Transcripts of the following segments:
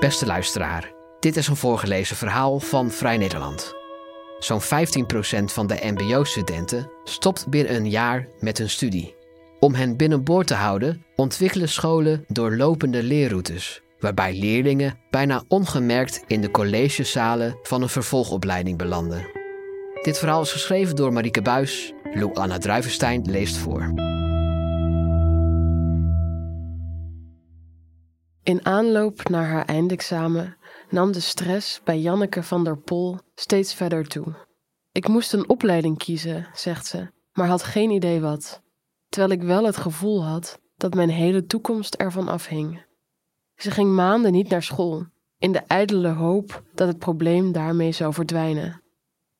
Beste luisteraar, dit is een voorgelezen verhaal van Vrij Nederland. Zo'n 15% van de MBO-studenten stopt binnen een jaar met hun studie. Om hen binnenboord te houden, ontwikkelen scholen doorlopende leerroutes, waarbij leerlingen bijna ongemerkt in de collegezalen van een vervolgopleiding belanden. Dit verhaal is geschreven door Marieke Buis. Lou Anna Druivenstein leest voor. In aanloop naar haar eindexamen nam de stress bij Janneke van der Pol steeds verder toe. Ik moest een opleiding kiezen, zegt ze, maar had geen idee wat. Terwijl ik wel het gevoel had dat mijn hele toekomst ervan afhing. Ze ging maanden niet naar school, in de ijdele hoop dat het probleem daarmee zou verdwijnen.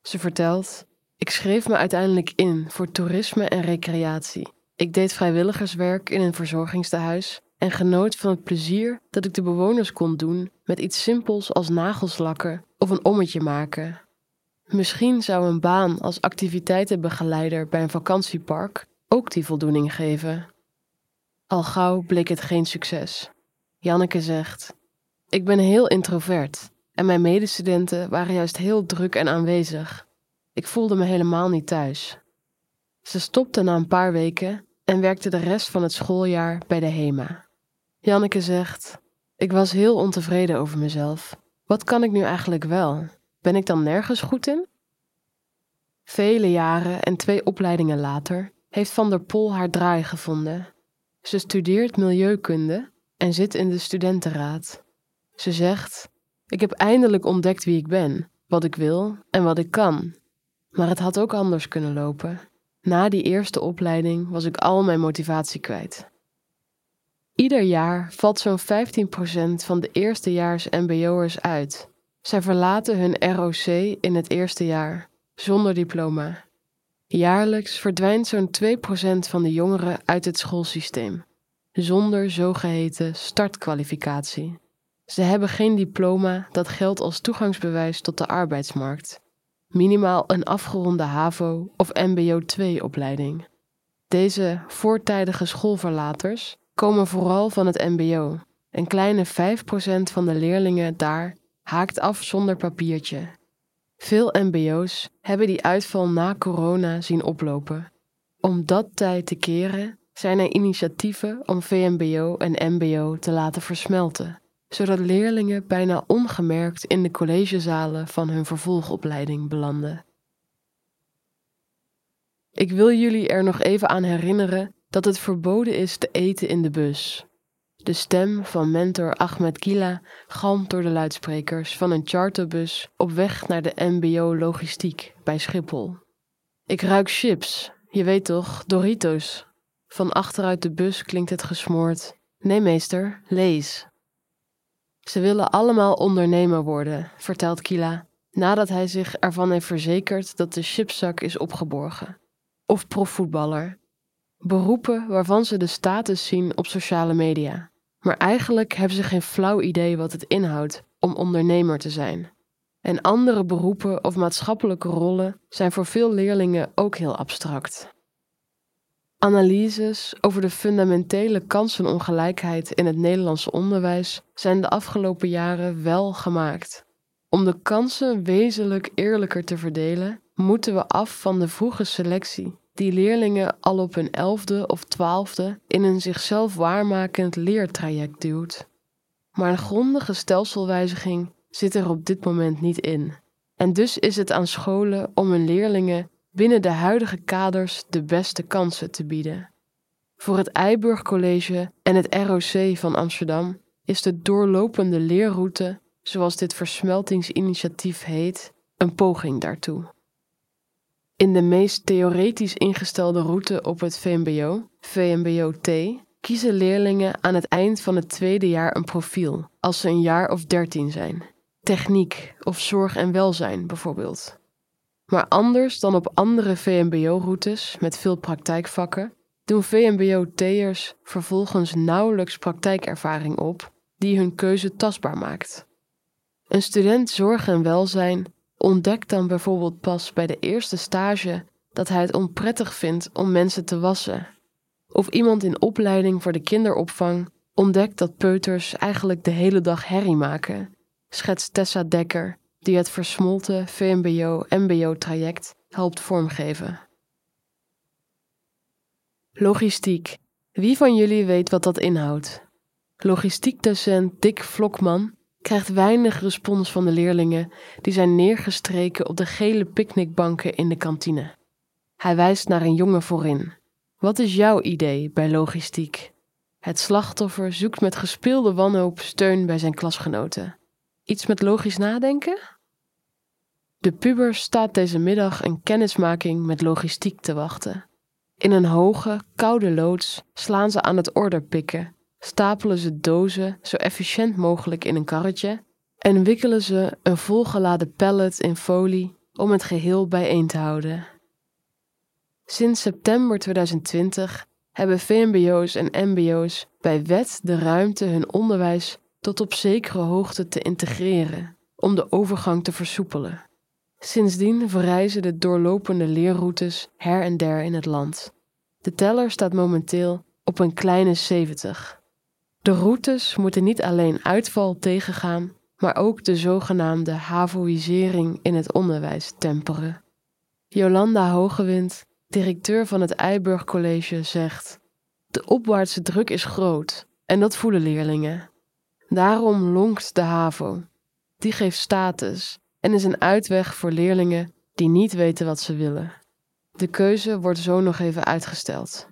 Ze vertelt: Ik schreef me uiteindelijk in voor toerisme en recreatie. Ik deed vrijwilligerswerk in een verzorgingstehuis en genoot van het plezier dat ik de bewoners kon doen met iets simpels als nagels lakken of een ommetje maken. Misschien zou een baan als activiteitenbegeleider bij een vakantiepark ook die voldoening geven. Al gauw bleek het geen succes. Janneke zegt: Ik ben heel introvert en mijn medestudenten waren juist heel druk en aanwezig. Ik voelde me helemaal niet thuis. Ze stopte na een paar weken en werkte de rest van het schooljaar bij de HEMA. Janneke zegt: Ik was heel ontevreden over mezelf. Wat kan ik nu eigenlijk wel? Ben ik dan nergens goed in? Vele jaren en twee opleidingen later heeft Van der Pol haar draai gevonden. Ze studeert milieukunde en zit in de studentenraad. Ze zegt: Ik heb eindelijk ontdekt wie ik ben, wat ik wil en wat ik kan. Maar het had ook anders kunnen lopen. Na die eerste opleiding was ik al mijn motivatie kwijt. Ieder jaar valt zo'n 15% van de eerstejaars MBO'ers uit. Zij verlaten hun ROC in het eerste jaar, zonder diploma. Jaarlijks verdwijnt zo'n 2% van de jongeren uit het schoolsysteem, zonder zogeheten startkwalificatie. Ze hebben geen diploma dat geldt als toegangsbewijs tot de arbeidsmarkt, minimaal een afgeronde HAVO- of MBO-2-opleiding. Deze voortijdige schoolverlaters komen vooral van het MBO. Een kleine 5% van de leerlingen daar haakt af zonder papiertje. Veel MBO's hebben die uitval na corona zien oplopen. Om dat tijd te keren zijn er initiatieven om VMBO en MBO te laten versmelten, zodat leerlingen bijna ongemerkt in de collegezalen van hun vervolgopleiding belanden. Ik wil jullie er nog even aan herinneren dat het verboden is te eten in de bus. De stem van mentor Ahmed Kila galmt door de luidsprekers van een charterbus op weg naar de MBO Logistiek bij Schiphol. Ik ruik chips, je weet toch, Doritos. Van achteruit de bus klinkt het gesmoord. Nee, meester, lees. Ze willen allemaal ondernemer worden, vertelt Kila, nadat hij zich ervan heeft verzekerd dat de chipszak is opgeborgen. Of profvoetballer, Beroepen waarvan ze de status zien op sociale media. Maar eigenlijk hebben ze geen flauw idee wat het inhoudt om ondernemer te zijn. En andere beroepen of maatschappelijke rollen zijn voor veel leerlingen ook heel abstract. Analyses over de fundamentele kansenongelijkheid in het Nederlandse onderwijs zijn de afgelopen jaren wel gemaakt. Om de kansen wezenlijk eerlijker te verdelen, moeten we af van de vroege selectie die leerlingen al op hun elfde of twaalfde in een zichzelf waarmakend leertraject duwt. Maar een grondige stelselwijziging zit er op dit moment niet in. En dus is het aan scholen om hun leerlingen binnen de huidige kaders de beste kansen te bieden. Voor het Eiburg College en het ROC van Amsterdam is de doorlopende leerroute, zoals dit versmeltingsinitiatief heet, een poging daartoe. In de meest theoretisch ingestelde route op het VMBO, VMBO-T, kiezen leerlingen aan het eind van het tweede jaar een profiel, als ze een jaar of dertien zijn. Techniek of zorg en welzijn bijvoorbeeld. Maar anders dan op andere VMBO-routes met veel praktijkvakken, doen VMBO-T'ers vervolgens nauwelijks praktijkervaring op die hun keuze tastbaar maakt. Een student zorg en welzijn ontdekt dan bijvoorbeeld pas bij de eerste stage dat hij het onprettig vindt om mensen te wassen. Of iemand in opleiding voor de kinderopvang Ontdek dat peuters eigenlijk de hele dag herrie maken, schetst Tessa Dekker, die het versmolten VMBO-MBO-traject helpt vormgeven. Logistiek. Wie van jullie weet wat dat inhoudt? Logistiekdocent Dick Vlokman krijgt weinig respons van de leerlingen die zijn neergestreken op de gele picknickbanken in de kantine. Hij wijst naar een jongen voorin. Wat is jouw idee bij logistiek? Het slachtoffer zoekt met gespeelde wanhoop steun bij zijn klasgenoten. Iets met logisch nadenken? De puber staat deze middag een kennismaking met logistiek te wachten. In een hoge, koude loods slaan ze aan het orderpikken, stapelen ze dozen zo efficiënt mogelijk in een karretje en wikkelen ze een volgeladen pallet in folie om het geheel bijeen te houden. Sinds september 2020 hebben VMBO's en MBO's bij wet de ruimte hun onderwijs tot op zekere hoogte te integreren om de overgang te versoepelen. Sindsdien verrijzen de doorlopende leerroutes her en der in het land. De teller staat momenteel op een kleine 70. De routes moeten niet alleen uitval tegengaan, maar ook de zogenaamde havoïsering in het onderwijs temperen. Jolanda Hogewind, directeur van het Eiburg College, zegt: De opwaartse druk is groot en dat voelen leerlingen. Daarom lonkt de HAVO. Die geeft status en is een uitweg voor leerlingen die niet weten wat ze willen. De keuze wordt zo nog even uitgesteld.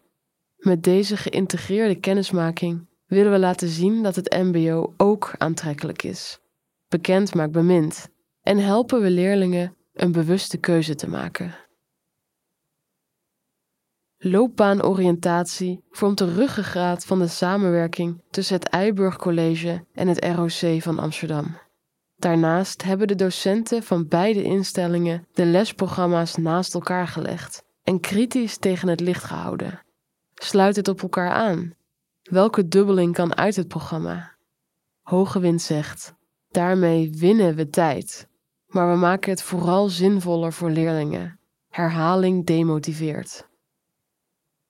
Met deze geïntegreerde kennismaking willen we laten zien dat het MBO ook aantrekkelijk is. Bekend maakt bemind en helpen we leerlingen een bewuste keuze te maken. Loopbaanoriëntatie vormt de ruggengraat van de samenwerking tussen het Eiburg College en het ROC van Amsterdam. Daarnaast hebben de docenten van beide instellingen de lesprogramma's naast elkaar gelegd en kritisch tegen het licht gehouden. Sluit het op elkaar aan? Welke dubbeling kan uit het programma? Hogewind zegt: daarmee winnen we tijd, maar we maken het vooral zinvoller voor leerlingen. Herhaling demotiveert.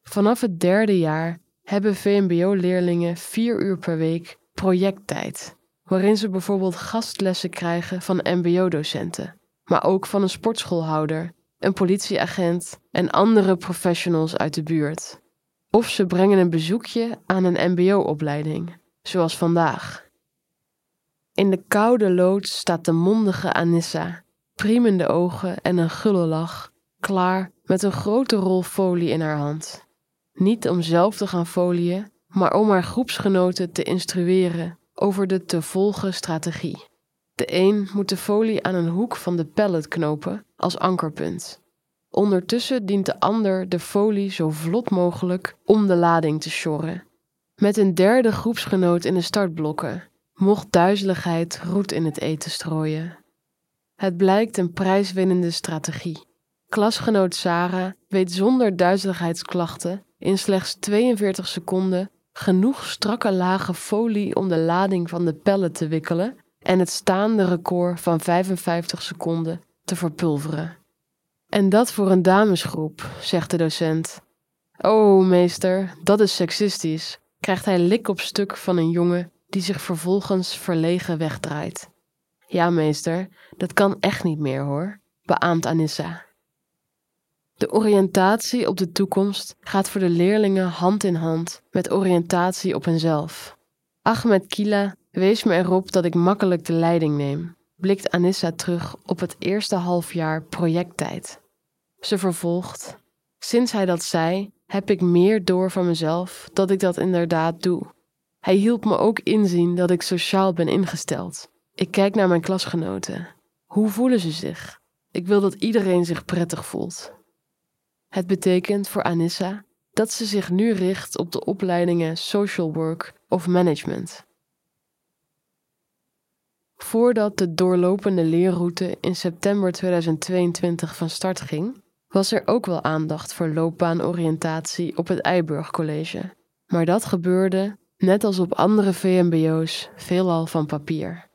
Vanaf het derde jaar hebben VMBO-leerlingen vier uur per week projecttijd waarin ze bijvoorbeeld gastlessen krijgen van MBO-docenten, maar ook van een sportschoolhouder, een politieagent en andere professionals uit de buurt. Of ze brengen een bezoekje aan een MBO-opleiding, zoals vandaag. In de koude loods staat de mondige Anissa, priemende ogen en een gulle lach, klaar met een grote rol folie in haar hand. Niet om zelf te gaan folieën, maar om haar groepsgenoten te instrueren over de te volgen strategie. De een moet de folie aan een hoek van de pallet knopen als ankerpunt. Ondertussen dient de ander de folie zo vlot mogelijk om de lading te sjorren. Met een derde groepsgenoot in de startblokken mocht duizeligheid roet in het eten strooien. Het blijkt een prijswinnende strategie. Klasgenoot Sarah weet zonder duizeligheidsklachten in slechts 42 seconden genoeg strakke lagen folie om de lading van de pellen te wikkelen en het staande record van 55 seconden te verpulveren. En dat voor een damesgroep, zegt de docent. Oh, meester, dat is seksistisch, krijgt hij lik op stuk van een jongen die zich vervolgens verlegen wegdraait. Ja, meester, dat kan echt niet meer hoor, beaamt Anissa. De oriëntatie op de toekomst gaat voor de leerlingen hand in hand met oriëntatie op henzelf. Ahmed Kila wees me erop dat ik makkelijk de leiding neem, blikt Anissa terug op het eerste halfjaar projecttijd. Ze vervolgt: Sinds hij dat zei, heb ik meer door van mezelf dat ik dat inderdaad doe. Hij hielp me ook inzien dat ik sociaal ben ingesteld. Ik kijk naar mijn klasgenoten. Hoe voelen ze zich? Ik wil dat iedereen zich prettig voelt. Het betekent voor Anissa dat ze zich nu richt op de opleidingen Social Work of Management. Voordat de doorlopende leerroute in september 2022 van start ging, was er ook wel aandacht voor loopbaanoriëntatie op het Eiburg College. Maar dat gebeurde, net als op andere VMBO's, veelal van papier.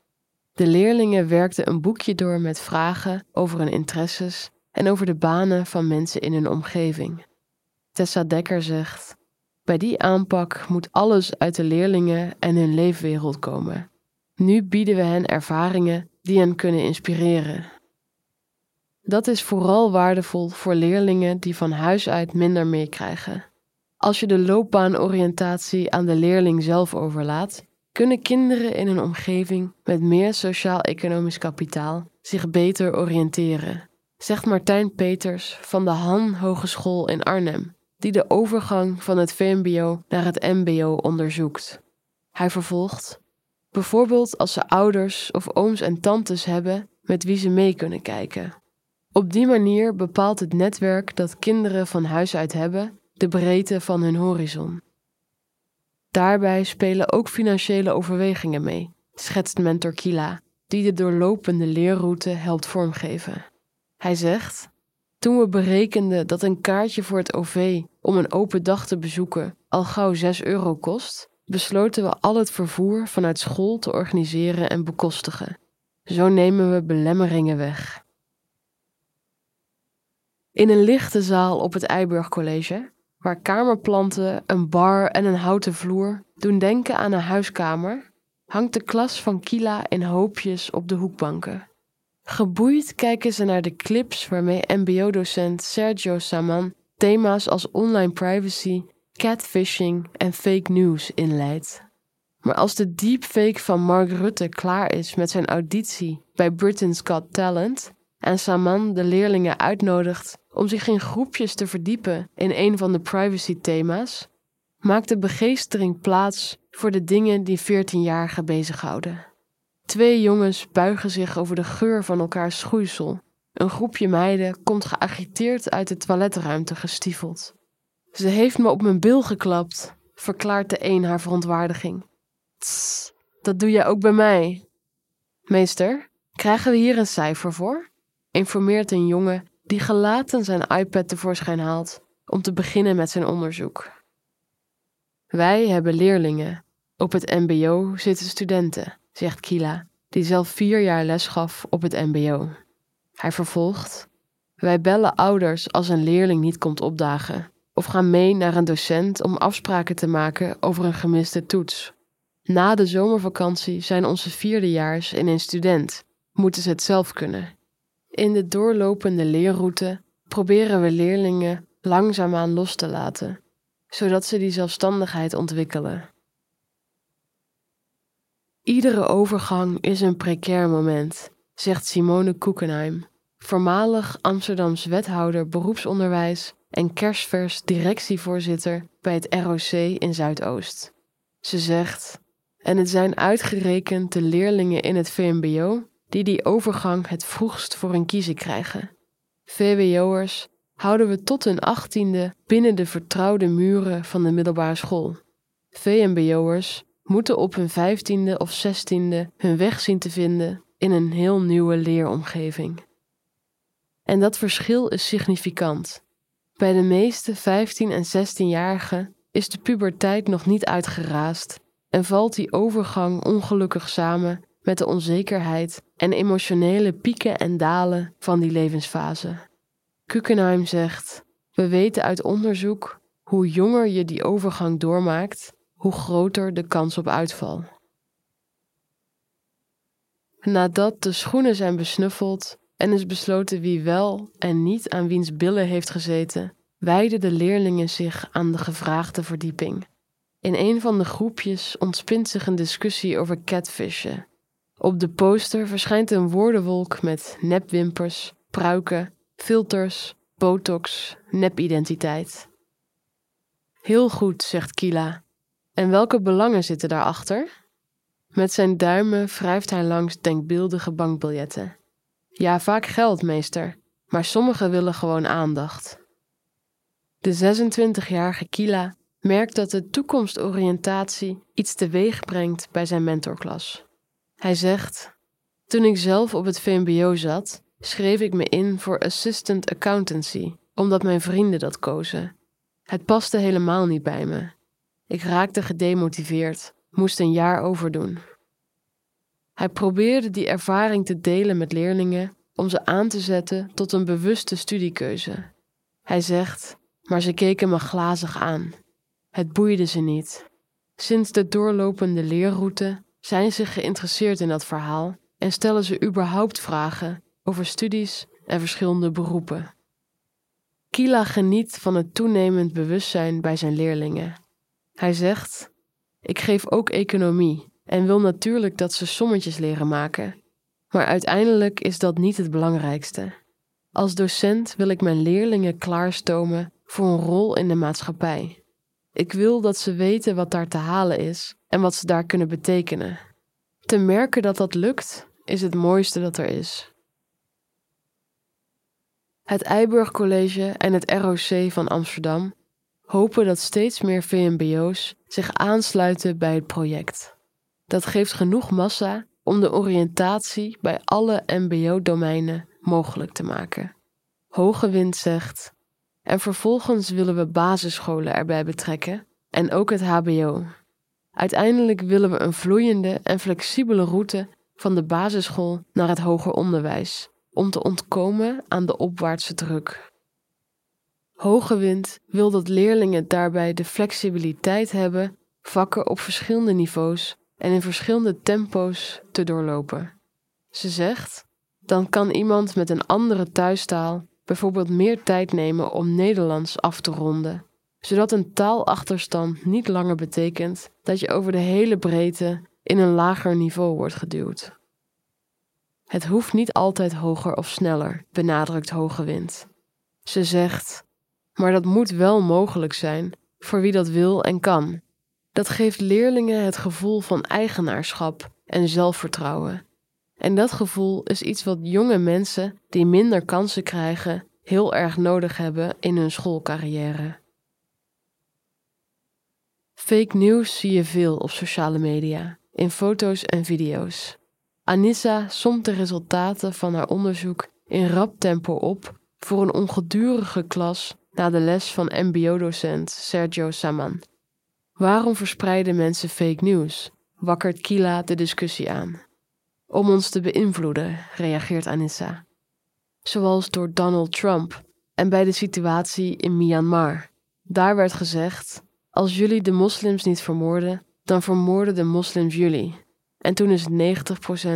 De leerlingen werkten een boekje door met vragen over hun interesses en over de banen van mensen in hun omgeving. Tessa Dekker zegt: Bij die aanpak moet alles uit de leerlingen en hun leefwereld komen. Nu bieden we hen ervaringen die hen kunnen inspireren. Dat is vooral waardevol voor leerlingen die van huis uit minder meekrijgen. Als je de loopbaanoriëntatie aan de leerling zelf overlaat, kunnen kinderen in een omgeving met meer sociaal-economisch kapitaal zich beter oriënteren, zegt Martijn Peters van de Han Hogeschool in Arnhem, die de overgang van het VMBO naar het MBO onderzoekt. Hij vervolgt: Bijvoorbeeld als ze ouders of ooms en tantes hebben met wie ze mee kunnen kijken. Op die manier bepaalt het netwerk dat kinderen van huis uit hebben de breedte van hun horizon. Daarbij spelen ook financiële overwegingen mee, schetst mentor Kila, die de doorlopende leerroute helpt vormgeven. Hij zegt: Toen we berekenden dat een kaartje voor het OV om een open dag te bezoeken al gauw 6 euro kost, besloten we al het vervoer vanuit school te organiseren en bekostigen. Zo nemen we belemmeringen weg. In een lichte zaal op het Eiburg College, waar kamerplanten, een bar en een houten vloer doen denken aan een huiskamer, hangt de klas van Kila in hoopjes op de hoekbanken. Geboeid kijken ze naar de clips waarmee MBO-docent Sergio Saman thema's als online privacy, catfishing en fake news inleidt. Maar als de deepfake van Mark Rutte klaar is met zijn auditie bij Britain's Got Talent en Saman de leerlingen uitnodigt om zich in groepjes te verdiepen in een van de privacy-thema's, maakt de begeestering plaats voor de dingen die 14-jarigen bezighouden. Twee jongens buigen zich over de geur van elkaars schoeisel. Een groepje meiden komt geagiteerd uit de toiletruimte gestiefeld. Ze heeft me op mijn bil geklapt, verklaart de een haar verontwaardiging. Tss, dat doe jij ook bij mij. Meester, krijgen we hier een cijfer voor? informeert een jongen die gelaten zijn iPad tevoorschijn haalt om te beginnen met zijn onderzoek. Wij hebben leerlingen. Op het MBO zitten studenten, zegt Kila, die zelf vier jaar les gaf op het MBO. Hij vervolgt: Wij bellen ouders als een leerling niet komt opdagen, of gaan mee naar een docent om afspraken te maken over een gemiste toets. Na de zomervakantie zijn onze vierdejaars in een student, moeten ze het zelf kunnen. In de doorlopende leerroute proberen we leerlingen langzaamaan los te laten, zodat ze die zelfstandigheid ontwikkelen. Iedere overgang is een precair moment, zegt Simone Koekenheim, voormalig Amsterdams wethouder beroepsonderwijs en kerstvers directievoorzitter bij het ROC in Zuidoost. Ze zegt: En het zijn uitgerekend de leerlingen in het VMBO die die overgang het vroegst voor hun kiezen krijgen. VWO'ers houden we tot hun achttiende binnen de vertrouwde muren van de middelbare school. VMBO'ers moeten op hun vijftiende of zestiende hun weg zien te vinden in een heel nieuwe leeromgeving. En dat verschil is significant. Bij de meeste 15 en 16-jarigen is de puberteit nog niet uitgeraasd en valt die overgang ongelukkig samen met de onzekerheid en emotionele pieken en dalen van die levensfase. Kukenheim zegt: We weten uit onderzoek hoe jonger je die overgang doormaakt, hoe groter de kans op uitval. Nadat de schoenen zijn besnuffeld en is besloten wie wel en niet aan wiens billen heeft gezeten, wijden de leerlingen zich aan de gevraagde verdieping. In een van de groepjes ontspint zich een discussie over catfishen op de poster verschijnt een woordenwolk met nepwimpers, pruiken, filters, botox, nepidentiteit. Heel goed, zegt Kila. En welke belangen zitten daarachter? Met zijn duimen wrijft hij langs denkbeeldige bankbiljetten. Ja, vaak geld, meester, maar sommigen willen gewoon aandacht. De 26-jarige Kila merkt dat de toekomstoriëntatie iets teweeg brengt bij zijn mentorklas. Hij zegt: Toen ik zelf op het VMBO zat, schreef ik me in voor assistant accountancy, omdat mijn vrienden dat kozen. Het paste helemaal niet bij me. Ik raakte gedemotiveerd, moest een jaar overdoen. Hij probeerde die ervaring te delen met leerlingen om ze aan te zetten tot een bewuste studiekeuze. Hij zegt, maar ze keken me glazig aan. Het boeide ze niet. Sinds de doorlopende leerroute zijn ze geïnteresseerd in dat verhaal en stellen ze überhaupt vragen over studies en verschillende beroepen. Kila geniet van het toenemend bewustzijn bij zijn leerlingen. Hij zegt: Ik geef ook economie en wil natuurlijk dat ze sommetjes leren maken. Maar uiteindelijk is dat niet het belangrijkste. Als docent wil ik mijn leerlingen klaarstomen voor een rol in de maatschappij. Ik wil dat ze weten wat daar te halen is en wat ze daar kunnen betekenen. Te merken dat dat lukt, is het mooiste dat er is. Het Eiburg College en het ROC van Amsterdam hopen dat steeds meer VMBO's zich aansluiten bij het project. Dat geeft genoeg massa om de oriëntatie bij alle MBO-domeinen mogelijk te maken. Hoge Wind zegt: en vervolgens willen we basisscholen erbij betrekken en ook het HBO. Uiteindelijk willen we een vloeiende en flexibele route van de basisschool naar het hoger onderwijs, om te ontkomen aan de opwaartse druk. Hoge Wind wil dat leerlingen daarbij de flexibiliteit hebben vakken op verschillende niveaus en in verschillende tempo's te doorlopen. Ze zegt: dan kan iemand met een andere thuistaal bijvoorbeeld meer tijd nemen om Nederlands af te ronden, zodat een taalachterstand niet langer betekent dat je over de hele breedte in een lager niveau wordt geduwd. Het hoeft niet altijd hoger of sneller, benadrukt Hoge Wind. Ze zegt: maar dat moet wel mogelijk zijn voor wie dat wil en kan. Dat geeft leerlingen het gevoel van eigenaarschap en zelfvertrouwen. En dat gevoel is iets wat jonge mensen die minder kansen krijgen heel erg nodig hebben in hun schoolcarrière. Fake news zie je veel op sociale media, in foto's en video's. Anissa somt de resultaten van haar onderzoek in rap tempo op voor een ongedurige klas na de les van MBO-docent Sergio Saman. Waarom verspreiden mensen fake news? Wakkert Kila de discussie aan. Om ons te beïnvloeden, reageert Anissa. Zoals door Donald Trump en bij de situatie in Myanmar. Daar werd gezegd: als jullie de moslims niet vermoorden, dan vermoorden de moslims jullie. En toen is 90%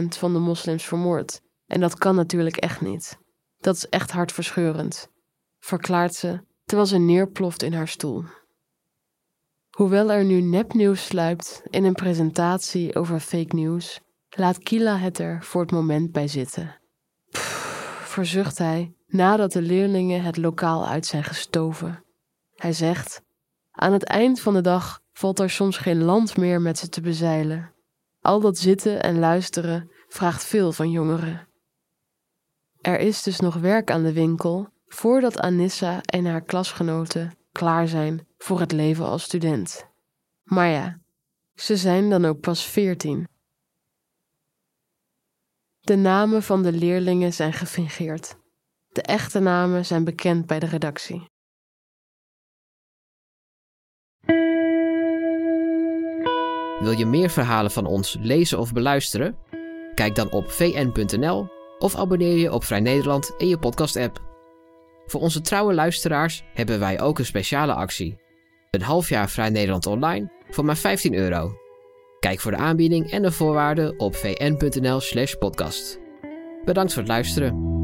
van de moslims vermoord. En dat kan natuurlijk echt niet. Dat is echt hartverscheurend, verklaart ze terwijl ze neerploft in haar stoel. Hoewel er nu nepnieuws sluipt in een presentatie over fake news, laat Kila het er voor het moment bij zitten. Pff, verzucht hij nadat de leerlingen het lokaal uit zijn gestoven. Hij zegt: Aan het eind van de dag valt er soms geen land meer met ze te bezeilen. Al dat zitten en luisteren vraagt veel van jongeren. Er is dus nog werk aan de winkel voordat Anissa en haar klasgenoten klaar zijn voor het leven als student. Maar ja, ze zijn dan ook pas veertien. De namen van de leerlingen zijn gefingeerd. De echte namen zijn bekend bij de redactie. Wil je meer verhalen van ons lezen of beluisteren? Kijk dan op vn.nl of abonneer je op Vrij Nederland in je podcast-app. Voor onze trouwe luisteraars hebben wij ook een speciale actie. Een half jaar Vrij Nederland online voor maar 15 euro. Kijk voor de aanbieding en de voorwaarden op vn.nl/podcast. Bedankt voor het luisteren.